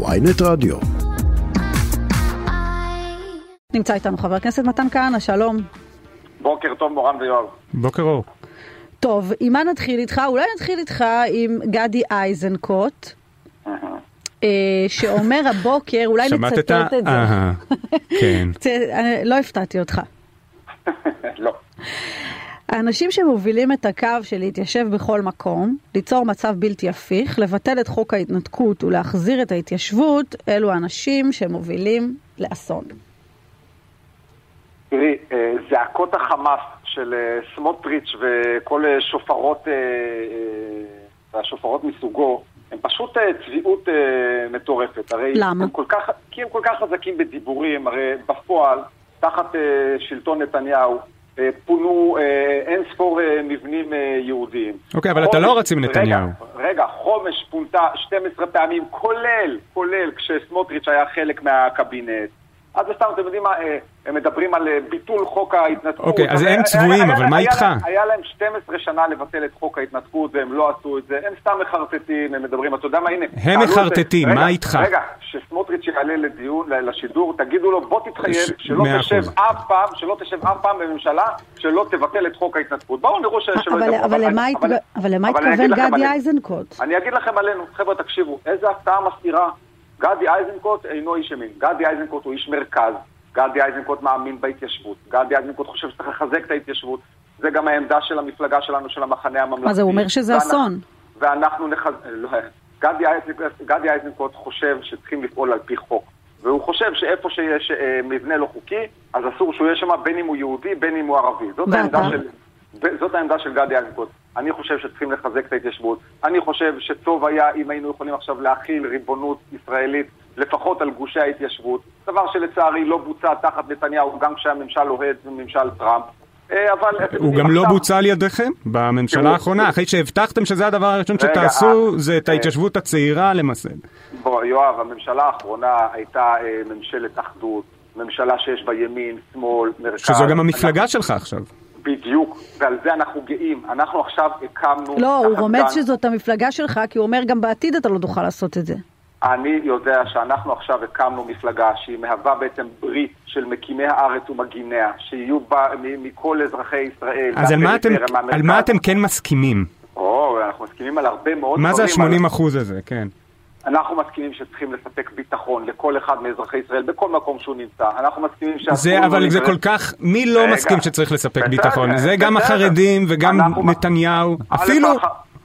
ויינט רדיו. נמצא איתנו חבר הכנסת מתן כהנא, שלום. בוקר טוב מורן ויואב. בוקר אור. טוב, עם מה נתחיל איתך? אולי נתחיל איתך עם גדי איזנקוט, אה, שאומר הבוקר, אולי נצטט את זה. כן. אני- לא הפתעתי אותך. לא. האנשים שמובילים את הקו של להתיישב בכל מקום, ליצור מצב בלתי הפיך, לבטל את חוק ההתנתקות ולהחזיר את ההתיישבות, אלו האנשים שמובילים לאסון. תראי, אה, זעקות החמאס של אה, סמוטריץ' וכל אה, שופרות, והשופרות מסוגו, הם פשוט צביעות מטורפת. הרי למה? הם כל כך, כי הם כל כך חזקים בדיבורים, הרי בפועל, תחת שלטון נתניהו, פונו אה, אין ספור אה, מבנים אה, יהודיים. אוקיי, אבל אתה לא רץ עם נתניהו. רגע, חומש פונתה 12 פעמים, כולל, כולל כשסמוטריץ' היה חלק מהקבינט. אז סתם, אתם יודעים מה, אה, הם מדברים על אה, ביטול חוק ההתנתקות. אוקיי, אז אבל הם צבועים, אבל מה איתך? היה להם 12 שנה לבטל את חוק ההתנתקות והם לא עשו את זה, הם סתם מחרטטים, הם מדברים, אתה יודע מה, הנה. הם. מחרטטים, מה איתך? רגע, כשסמוטריץ' יעלה לדיון, לשידור, תגידו לו, בוא תתחייב ש- שלא תשב. אף פעם, שלא תשב אף פעם בממשלה, שלא תבטל את חוק ההתנתקות. בואו נראו ש- שלא אבל- ידברו. אבל למה התכוון גדי. איזנקוט? אני אגיד לכם עלינו, חבר'ה תקשיבו, איזה הפתעה מסעירה. גדי איזנקוט אינו איש ימין, גדי איזנקוט הוא איש מרכז, גדי איזנקוט מאמין בהתיישבות, גדי איזנקוט חושב שצריך לחזק את ההתיישבות, זה גם העמדה של המפלגה שלנו, של המחנה הממלכתי. זה, הוא אומר שזה ואנחנו- אסון. ואנחנו נחז... לא, גדי גדי איזנקוט חושב שצריכים לפעול על פי חוק. והוא חושב שאיפה שיש אה, מבנה לא חוקי, אז אסור שהוא יהיה שם בין אם הוא יהודי, בין אם הוא ערבי. זאת ואתה? העמדה של... זאת העמדה של גדי איזנקוט. אני חושב שצריכים לחזק את ההתיישבות. אני חושב שטוב היה אם היינו יכולים עכשיו להכיל ריבונות ישראלית לפחות על גושי ההתיישבות. דבר שלצערי לא בוצע תחת נתניהו, גם כשהממשל אוהד וממשל טראמפ. אה, אבל... הוא גם לא בוצע על ידיכם בממשלה האחרונה, אחרי שהבטחתם שזה הדבר הראשון שתעשו, אה, זה את אה. ההתיישבות הצעירה למסד. בוא, יואב, הממשלה האחרונה הייתה ממשלת אחדות, ממשלה שיש בה ימין, שמאל, מרכז. שזו גם המפלגה שלך עכשיו. בדיוק, ועל זה אנחנו גאים. אנחנו עכשיו הקמנו... לא, הוא רומז שזאת המפלגה שלך, כי הוא אומר גם בעתיד אתה לא תוכל לעשות את זה. אני יודע שאנחנו עכשיו הקמנו מפלגה שהיא מהווה בעצם ברית של מקימי הארץ ומגיניה, שיהיו בה מכל אזרחי ישראל. אז על מה אתם- על. מה אתם כן מסכימים? או, אנחנו מסכימים על הרבה מאוד מה זה דברים, ה-80 אחוז הזה, כן. אנחנו מסכימים שצריכים לספק ביטחון לכל אחד מאזרחי ישראל בכל מקום שהוא נמצא. אנחנו מסכימים שאסור זה, אבל זה כל כך, מי לא מסכים שצריך לספק ביטחון? זה גם. החרדים וגם נתניהו, אפילו...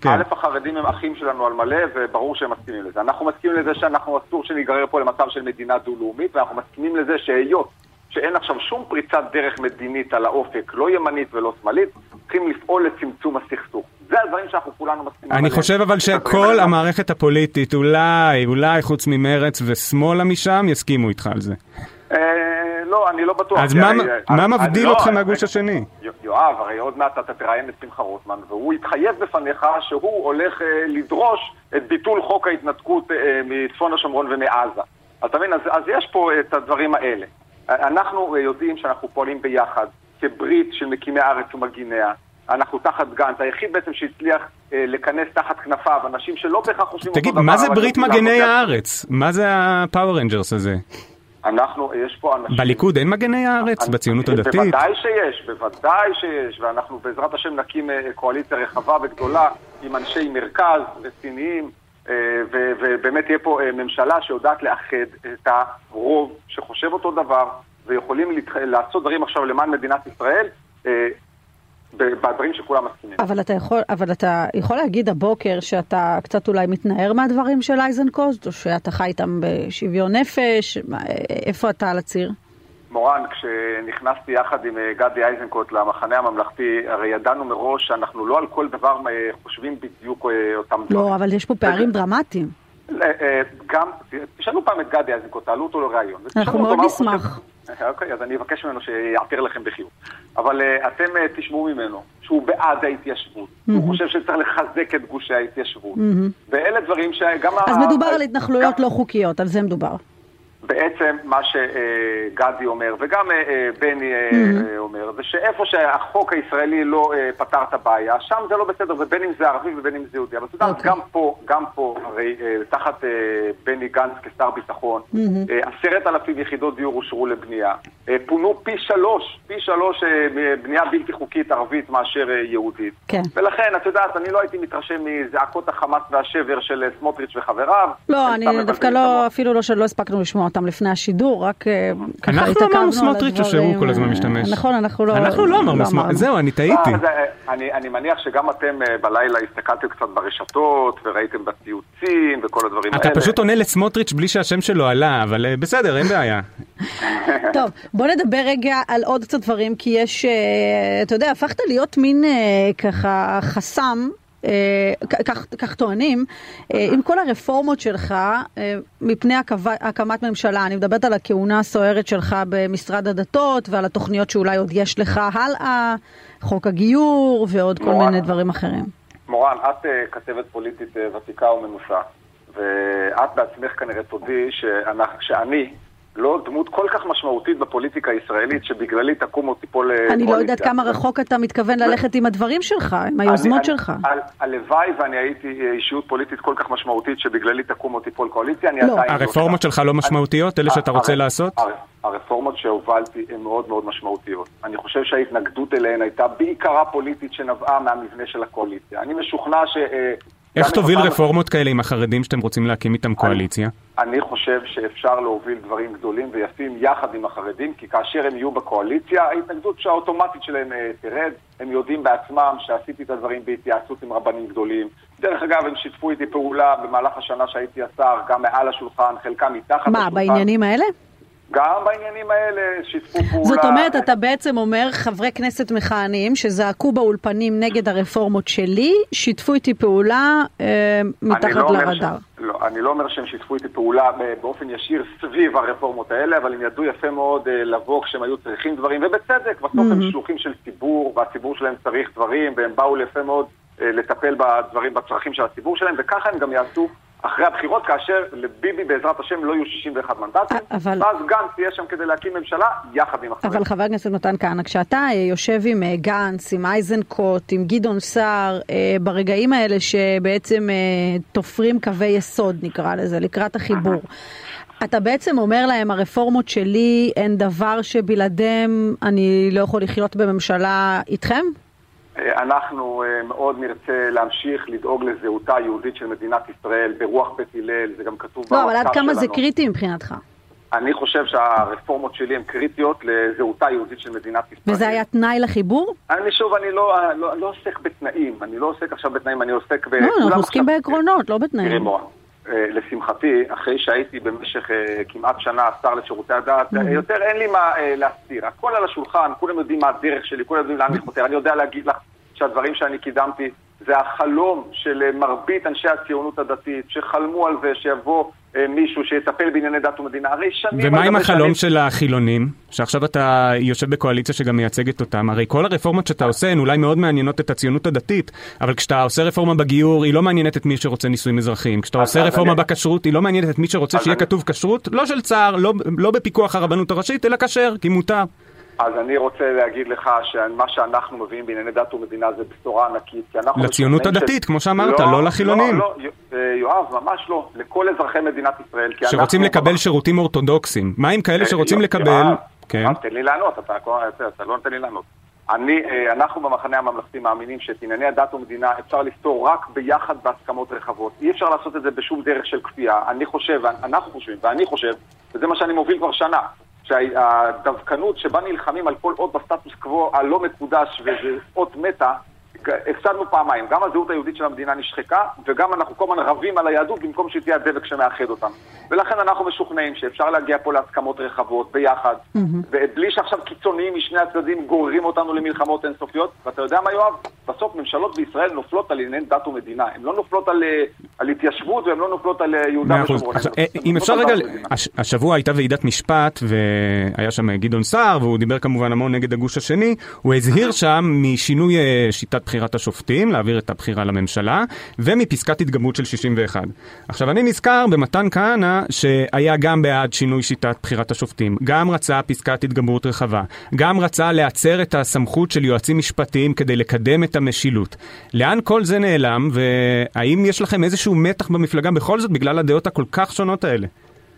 כן. א', החרדים הם אחים שלנו על מלא, וברור שהם מסכימים לזה. אנחנו מסכימים לזה שאנחנו אסור שניגרר פה למצב של מדינה דו-לאומית, ואנחנו מסכימים לזה שהיות שאין עכשיו שום פריצת דרך מדינית על האופק, לא ימנית ולא שמאלית, צריכים לפעול לצמצום הסכסוך. זה הדברים שאנחנו כולנו מסכימים אני עליהם. חושב אבל שכל. המערכת הפוליטית, אולי, אולי חוץ ממרץ ושמאלה משם, יסכימו איתך על זה. אה, לא, אני לא בטוח. אז מה- מה אני- מבדיל לא, אתכם רגע, מהגוש השני? יו- יואב, הרי עוד מעט אתה תראיין את שמחה רוטמן, והוא התחייב בפניך שהוא הולך אה, לדרוש את ביטול חוק ההתנתקות אה, מצפון השומרון ומעזה. אתה מבין? אז, אז יש פה את הדברים האלה. אנחנו אה, יודעים שאנחנו פועלים ביחד, כברית של מקימי הארץ ומגיניה. אנחנו תחת גנץ, היחיד בעצם שהצליח אה, לכנס תחת כנפיו אנשים שלא בהכרח חושבים אותו תגיד, דבר. מה זה ברית מגני לעבוד הארץ? מה זה הפאוור רנג'רס הזה? אנחנו, יש פה אנשים... בליכוד אין מגני הארץ? אני- בציונות הדתית? בוודאי שיש, בוודאי שיש, ואנחנו בעזרת השם נקים אה, קואליציה רחבה וגדולה עם אנשי מרכז רציניים, אה, ובאמת תהיה פה אה, ממשלה שיודעת לאחד את הרוב שחושב אותו דבר, ויכולים לעשות דברים עכשיו למען מדינת ישראל, בדברים שכולם מסכימים. אבל אתה יכול, אבל אתה יכול להגיד הבוקר שאתה קצת אולי מתנער מהדברים של איזנקוט, או שאתה חי איתם בשוויון נפש, איפה אתה על הציר? מורן, כשנכנסתי יחד עם אה, גדי איזנקוט למחנה הממלכתי, הרי ידענו מראש שאנחנו לא על כל דבר אה, חושבים בדיוק אה, אותם דברים. לא, אבל יש פה פערים דרמטיים. גם, תשאלו פעם את גדי איזנקוט, תעלו אותו לראיון. אנחנו מאוד נשמח. חושב. אוקיי, אז אני אבקש ממנו שיעתר לכם בחיוב. אבל אה, אתם אה, תשמעו ממנו שהוא בעד ההתיישבות, הוא חושב שצריך לחזק את גושי ההתיישבות. ואלה דברים שגם... אז ה- מדובר על התנחלויות גם- לא חוקיות, על זה מדובר. בעצם מה שגדי אומר, וגם בני אומר, זה שאיפה שהחוק הישראלי לא פתר את הבעיה, שם זה לא בסדר, ובין אם זה ערבי ובין אם זה יהודי. אבל אתה יודע, אוקיי. גם פה, גם פה, הרי תחת בני גנץ כשר ביטחון, עשרת אלפים יחידות דיור אושרו לבנייה. פונו פי שלוש, פי שלוש בנייה בלתי חוקית ערבית מאשר יהודית. כן. ולכן, את יודעת, אני לא הייתי מתרשם מזעקות החמאס והשבר של סמוטריץ' וחבריו. לא, אני דווקא לא, אפילו לא שלא הספקנו לשמוע אותם לפני השידור, רק אה, ככה התעכבנו על הדברים. אנחנו אמרנו סמוטריץ' או שהוא כל הזמן משתמש? נכון, אנחנו לא... אנחנו לא אמרנו סמוטריץ', זהו, אני טעיתי. אה, אני מניח שגם אתם אה, בלילה הסתכלתם קצת ברשתות, וראיתם בציוצים וכל הדברים האלה. אתה פשוט עונה לסמוטריץ' בלי שהשם שלו עלה, אבל בסדר, אין בעיה. טוב, בוא נדבר רגע על עוד קצת דברים, כי יש, אתה יודע, הפכת להיות מין ככה חסם. אה, כך טוענים, אה, עם כל הרפורמות שלך אה, מפני הקמת ממשלה, אני מדברת על הכהונה הסוערת שלך במשרד הדתות ועל התוכניות שאולי עוד יש לך הלאה, חוק הגיור ועוד כל מיני דברים אחרים. מורן, את כתבת פוליטית ותיקה ומנוסה, ואת בעצמך כנראה תודי שאני לא דמות כל כך משמעותית בפוליטיקה הישראלית שבגללי תקום או תיפול קואליציה. אני לא יודעת כמה רחוק אתה מתכוון ללכת עם הדברים שלך, עם היוזמות שלך. הלוואי ואני הייתי אישיות פוליטית כל כך משמעותית שבגללי תקום או תיפול קואליציה, אני לא. עדיין... לא הרפורמות שלך לא משמעותיות? אלה שאתה רוצה לעשות? הרפורמות שהובלתי הן מאוד מאוד משמעותיות. אני חושב שההתנגדות אליהן הייתה בעיקרה פוליטית שנבעה מהמבנה של הקואליציה. אני משוכנע ש... איך תוביל רפורמות כאלה עם החרדים שאתם רוצים להקים איתם קואליציה? אני חושב שאפשר להוביל דברים גדולים ויפים יחד עם החרדים, כי כאשר הם יהיו בקואליציה, ההתנגדות האוטומטית שלהם אה, תרד. הם יודעים בעצמם שעשיתי את הדברים בהתייעצות עם רבנים גדולים. דרך אגב, הם שיתפו איתי פעולה במהלך השנה שהייתי השר, גם מעל השולחן, חלקם מתחת מה, השולחן. מה, בעניינים האלה? גם בעניינים האלה שיתפו פעולה. זאת אומרת, אתה בעצם אומר, חברי כנסת מכהנים שזעקו באולפנים נגד הרפורמות שלי, שיתפו איתי פעולה אה, מתחת לא לרדאר. ש... לא, אני לא אומר שהם שיתפו איתי פעולה באופן ישיר סביב הרפורמות האלה, אבל הם ידעו יפה מאוד אה, לבוא כשהם היו צריכים דברים, ובצדק, בסוף mm-hmm. הם שלוחים של ציבור, והציבור שלהם צריך דברים, והם באו יפה מאוד אה, לטפל בדברים, בצרכים של הציבור שלהם, וככה הם גם יעשו אחרי הבחירות, כאשר לביבי בעזרת השם לא יהיו 61 מנדטים, אבל... ואז גנץ יהיה שם כדי להקים ממשלה יחד עם החברים. אבל חבר הכנסת מתן כהנא, כשאתה אה, יושב עם אה, גנץ, עם אייזנקוט, עם גדעון סער, אה, ברגעים האלה שבעצם תופרים קווי יסוד, נקרא לזה, לקראת החיבור, אתה בעצם אומר להם, הרפורמות שלי הן דבר שבלעדיהם אני לא יכול לחיות בממשלה איתכם? אנחנו אה, מאוד נרצה להמשיך לדאוג לזהותה היהודית של מדינת ישראל ברוח בית הלל, זה גם כתוב במצב שלנו. לא, אבל עד כמה זה קריטי מבחינתך? אני חושב שהרפורמות שלי הן קריטיות לזהותה היהודית של מדינת ישראל. וזה היה תנאי לחיבור? אני שוב, אני לא, לא, לא עוסק בתנאים, אני לא עוסק עכשיו בתנאים, אני עוסק ב... לא, אנחנו עוסקים בעקרונות, לא בתנאים. תראי מורה, אה, לשמחתי, אחרי שהייתי במשך אה, כמעט שנה שר לשירותי הדת, יותר אין לי מה להסתיר. הכל על השולחן, כולם יודעים מה הדרך שלי, כולם יודעים לאן אני חותר. אני יודע להגיד לך שהדברים שאני קידמתי זה החלום של אה, מרבית אנשי הציונות הדתית, שחלמו על זה שיבוא אה, מישהו שיטפל בענייני דת ומדינה. הרי שנים... ומה עם החלום שנים... של החילונים? שעכשיו אתה יושב בקואליציה שגם מייצגת אותם. הרי כל הרפורמות שאתה עושה הן אולי מאוד מעניינות את הציונות הדתית, אבל כשאתה עושה רפורמה בגיור, היא לא מעניינת את מי שרוצה נישואים אזרחיים. כשאתה עושה רפורמה אני... בכשרות, היא לא מעניינת את מי שרוצה שיהיה אני... כתוב כשרות, לא של צער, לא, לא בפיקוח הרבנות הראשית, אלא כשר, כי מותר. אז אני רוצה להגיד לך שמה שאנחנו מביאים בענייני דת ומדינה זה בשורה ענקית. לציונות הדתית, ש... כמו שאמרת, לא, לא לחילונים. לא, לא, אה, יואב, ממש לא. לכל אזרחי מדינת ישראל. שרוצים אנחנו... לקבל שירותים אורתודוקסיים. מה עם כאלה אה, שרוצים לקבל... יואב, כן. תן לי לענות, אתה, אתה, אתה לא נותן לי לענות. אני, אה, אנחנו במחנה הממלכתי מאמינים שאת ענייני הדת ומדינה אפשר לפתור רק ביחד בהסכמות רחבות. אי אפשר לעשות את זה בשום דרך של כפייה. אני חושב, אנחנו חושבים, ואני חושב, וזה מה שאני מוביל כבר שנה, שהדווקנות שבה נלחמים על כל אות בסטטוס קוו הלא מקודש וזה אות מתה, הפסדנו פעמיים, גם הזהות היהודית של המדינה נשחקה, וגם אנחנו כל הזמן רבים על היהדות במקום שהיא תהיה הדבק שמאחד אותם. ולכן אנחנו משוכנעים שאפשר להגיע פה להסכמות רחבות, ביחד, mm-hmm. ובלי שעכשיו קיצוניים משני הצדדים גוררים אותנו למלחמות אינסופיות. ואתה יודע מה, יואב? בסוף ממשלות בישראל נופלות על ענייני דת ומדינה. הן לא נופלות על, אה, על התיישבות והן לא נופלות על אה, יהודה ושומרון. אה, אם אפשר רגע, השבוע הייתה ועידת משפט, והיה שם גדעון סער, והוא דיבר כמובן המון נגד הגוש השני, הוא הזהיר שם משינוי שיטת. בחירת השופטים, להעביר את הבחירה לממשלה, ומפסקת התגברות של 61. עכשיו, אני נזכר במתן כהנא, שהיה גם בעד שינוי שיטת בחירת השופטים, גם רצה פסקת התגברות רחבה, גם רצה להצר את הסמכות של יועצים משפטיים כדי לקדם את המשילות. לאן כל זה נעלם, והאם יש לכם איזשהו מתח במפלגה בכל זאת בגלל הדעות הכל כך שונות האלה?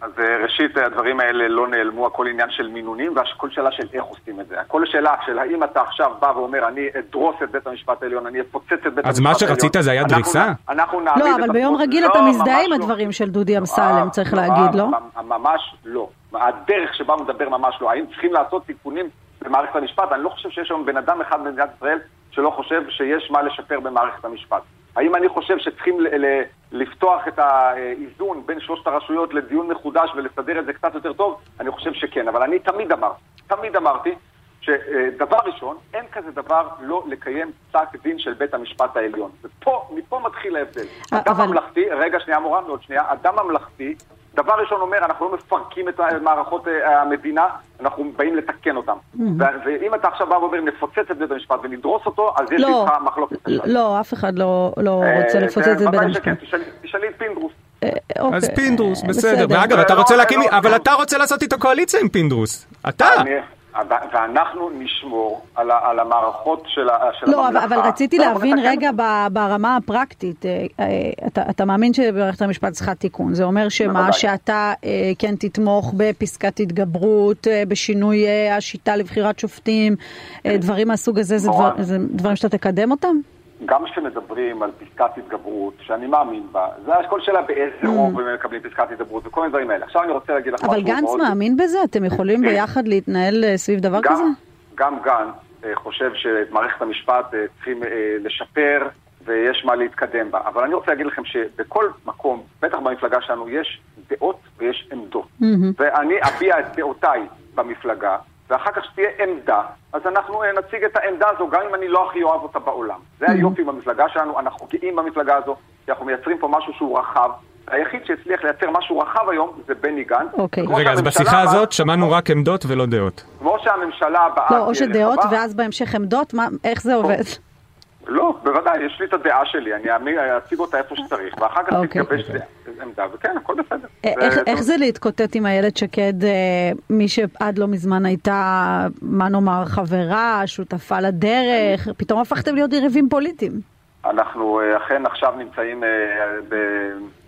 אז אה, ראשית, הדברים האלה לא נעלמו, הכל עניין של מינונים, והכל שאלה של איך עושים את זה. הכל שאלה של האם אתה עכשיו בא ואומר, אני אדרוס את בית המשפט העליון, אני אפוצץ את בית המשפט העליון. אז מה שרצית זה היה דריסה? אנחנו נעמיד לא, אבל ביום רגיל אתה מזדהה עם הדברים של דודי אמסלם, צריך להגיד, לא? ממש לא. הדרך שבה הוא מדבר ממש לא. האם צריכים לעשות תיקונים במערכת המשפט? אני לא חושב שיש היום בן אדם אחד במדינת ישראל שלא חושב שיש מה לשפר במערכת המשפט. האם אני חושב שצריכים לפתוח את האיזון בין שלושת הרשויות לדיון מחודש ולסדר את זה קצת יותר טוב? אני חושב שכן, אבל אני תמיד אמרתי, תמיד אמרתי שדבר ראשון, אין כזה דבר לא לקיים פסק דין של בית המשפט העליון. ופה, מפה מתחיל ההבדל. אדם אבל... ממלכתי, רגע שנייה מורן, עוד שנייה, אדם ממלכתי דבר ראשון אומר, אנחנו לא מפרקים את מערכות אה, המדינה, אנחנו באים לתקן אותם. Mm-hmm. ואם אתה עכשיו בא ואומר, נפוצץ את בית המשפט ונדרוס אותו, אז יש לא, איתך מחלוקת. לא, אף אחד לא, לא אה, רוצה לפוצץ את בית המשפט. תשאלי את פינדרוס. אה, אז פינדרוס, בסדר. ואגב, אתה רוצה להקים, אבל אתה רוצה לעשות איתו קואליציה עם פינדרוס. אתה. ואנחנו נשמור על, על המערכות של, של לא, הממלכה. לא, אבל רציתי להבין רגע ברמה הפרקטית, אה, אה, אתה, אתה מאמין שמערכת המשפט צריכה תיקון, זה אומר שמה, שאתה אה, כן תתמוך בפסקת התגברות, בשינוי השיטה לבחירת שופטים, דברים מהסוג הזה, זה, דבר, זה דברים שאתה תקדם אותם? גם כשמדברים על פסקת התגברות, שאני מאמין בה, זה כל שאלה באיזה mm. רוב הם מקבלים פסקת התגברות וכל מיני דברים האלה. עכשיו אני רוצה להגיד לך משהו מאוד... אבל גנץ מאמין בזה? אתם יכולים ביחד להתנהל אה, סביב דבר כזה? גם גנץ אה, חושב שאת מערכת המשפט אה, צריכים לשפר ויש מה להתקדם בה. אבל אני רוצה להגיד לכם שבכל מקום, בטח במפלגה שלנו, יש דעות ויש עמדות. Mm-hmm. ואני אביע את דעותיי במפלגה, ואחר כך שתהיה עמדה, אז אנחנו אה, נציג את העמדה הזו, גם אם אני לא הכי אוהב אותה בעולם. זה mm-hmm. היופי במפלגה שלנו, אנחנו גאים במפלגה הזו, כי אנחנו מייצרים פה משהו שהוא רחב. היחיד שהצליח לייצר משהו רחב היום זה בני גנץ. אוקיי. רגע, אז בשיחה הזאת שמענו רק עמדות ולא דעות. כמו שהממשלה הבאה... לא, או שדעות ואז בהמשך עמדות, איך זה עובד? לא, בוודאי, יש לי את הדעה שלי, אני אציג אותה איפה שצריך, ואחר כך אוקיי. תתגבש עמדה, וכן, הכל בסדר. איך זה להתקוטט עם איילת שקד, אה, מי שעד לא מזמן הייתה, מה נאמר, חברה, שותפה לדרך, פתאום הפכתם להיות יריבים פוליטיים. אנחנו אה, אכן עכשיו נמצאים אה,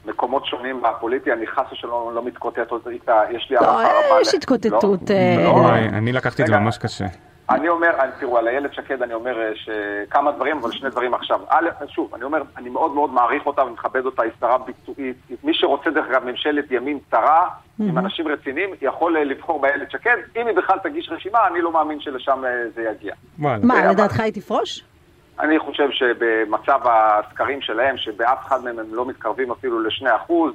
במקומות שונים בפוליטי, אני חס ושלום לא מתקוטט איתה, יש לי הערכה רבה. יש התקוטטות. לא, אני לקחתי את זה ממש קשה. אני אומר, תראו, על איילת שקד אני אומר אה, שכמה דברים, אבל שני דברים עכשיו. א', שוב, אני אומר, אני מאוד מאוד מעריך אותה ומכבד אותה, היא שרה ביצועית. מי שרוצה, דרך אגב, ממשלת ימין צרה, עם אנשים רציניים, יכול אה, לבחור באיילת שקד. אם היא בכלל תגיש רשימה, אני לא מאמין שלשם אה, זה יגיע. מה, לדעתך היא תפרוש? אני חושב שבמצב הסקרים שלהם, שבאף אחד מהם הם לא מתקרבים אפילו לשני אחוז,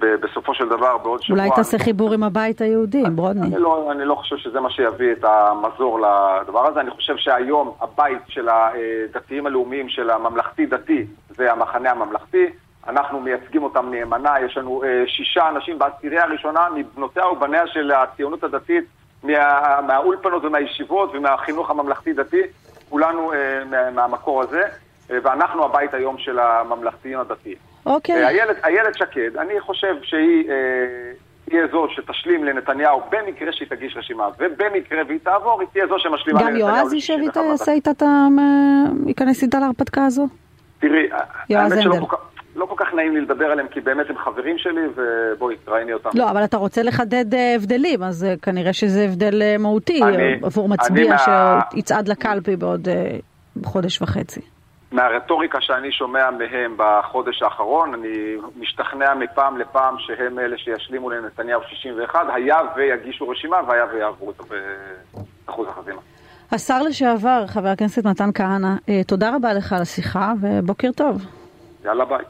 בסופו של דבר בעוד שבוע... אולי תעשה חיבור עם הבית היהודי, עם ברודני. אני לא, אני לא חושב שזה מה שיביא את המזור לדבר הזה. אני חושב שהיום הבית של הדתיים הלאומיים, של הממלכתי-דתי, זה המחנה הממלכתי. אנחנו מייצגים אותם נאמנה, יש לנו אה, שישה אנשים בעשירייה הראשונה מבנותיה ובניה של הציונות הדתית, מה, מהאולפנות ומהישיבות ומהחינוך הממלכתי-דתי, כולנו אה, מה, מהמקור הזה, אה, ואנחנו הבית היום של הממלכתיים הדתיים. אוקיי. איילת שקד, אני חושב שהיא אה, תהיה זו שתשלים לנתניהו במקרה שהיא תגיש רשימה, ובמקרה והיא תעבור, היא תהיה זו שמשלימה לנתניהו. גם יועז יישב איתה, יעשה איתה את ה... ייכנס איתה להרפתקה הזו? תראי, האמת שלא כל כך... לא כל כך נעים לי לדבר עליהם, כי באמת הם חברים שלי, ובואי, תראייני אותם. לא, אבל אתה רוצה לחדד אה, הבדלים, אז אה, כנראה שזה הבדל אה, מהותי עבור מצביע מה... שיצעד לקלפי בעוד חודש וחצי. מהרטוריקה שאני שומע מהם בחודש האחרון, אני משתכנע מפעם לפעם שהם אלה שישלימו לנתניהו 61, היה ויגישו רשימה והיה ויעברו אותו באחוז החזימה. השר לשעבר, חבר הכנסת מתן כהנא, אה, תודה רבה לך על השיחה ובוקר טוב. יאללה ביי.